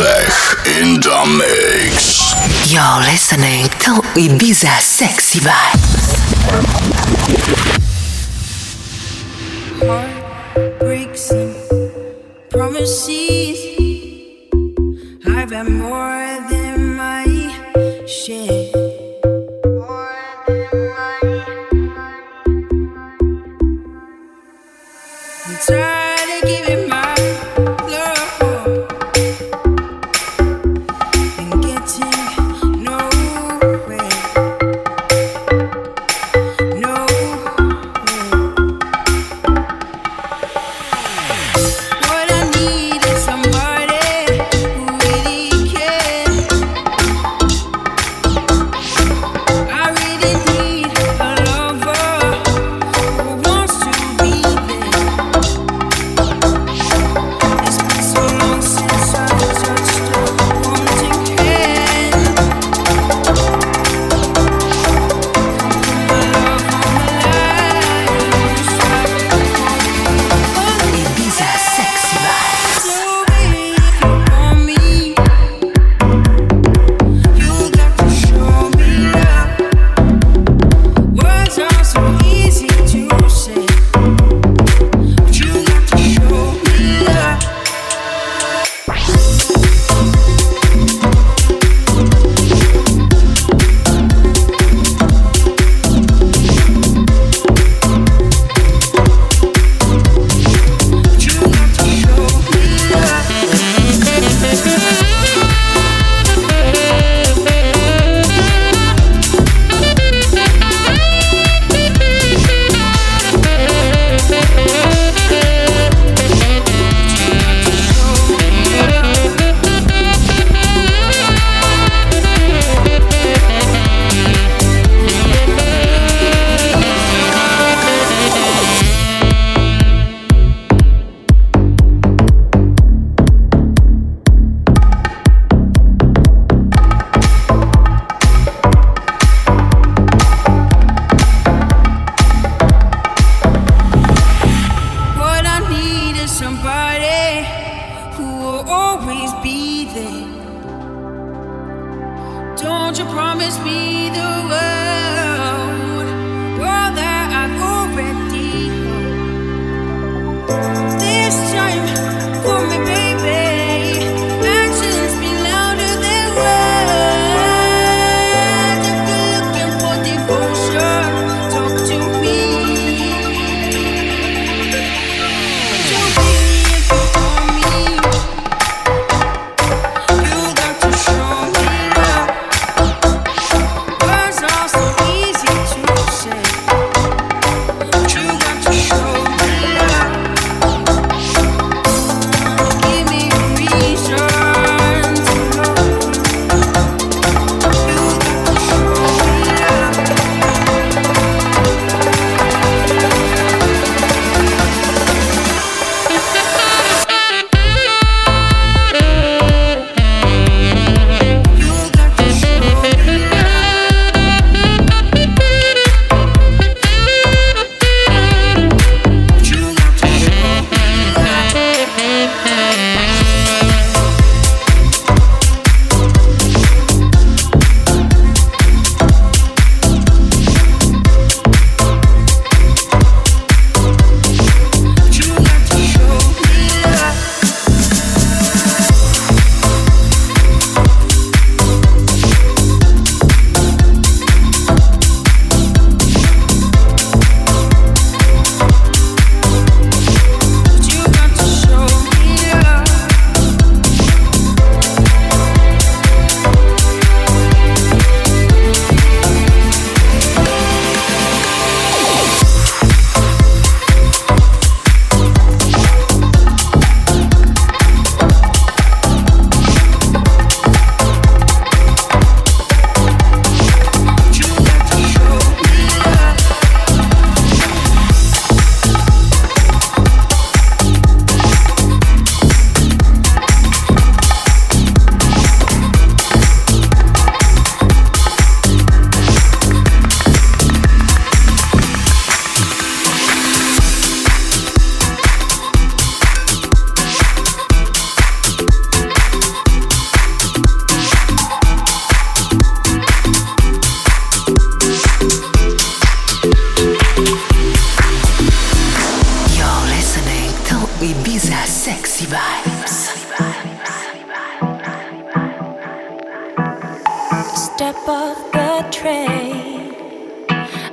In the mix. You're listening to Ibiza Sexy Vibes. And promises. I've been more than. step of the train.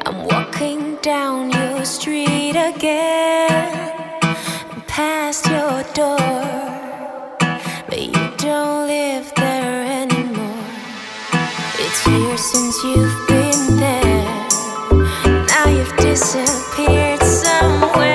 I'm walking down your street again, past your door, but you don't live there anymore. It's years since you've been there, now you've disappeared somewhere.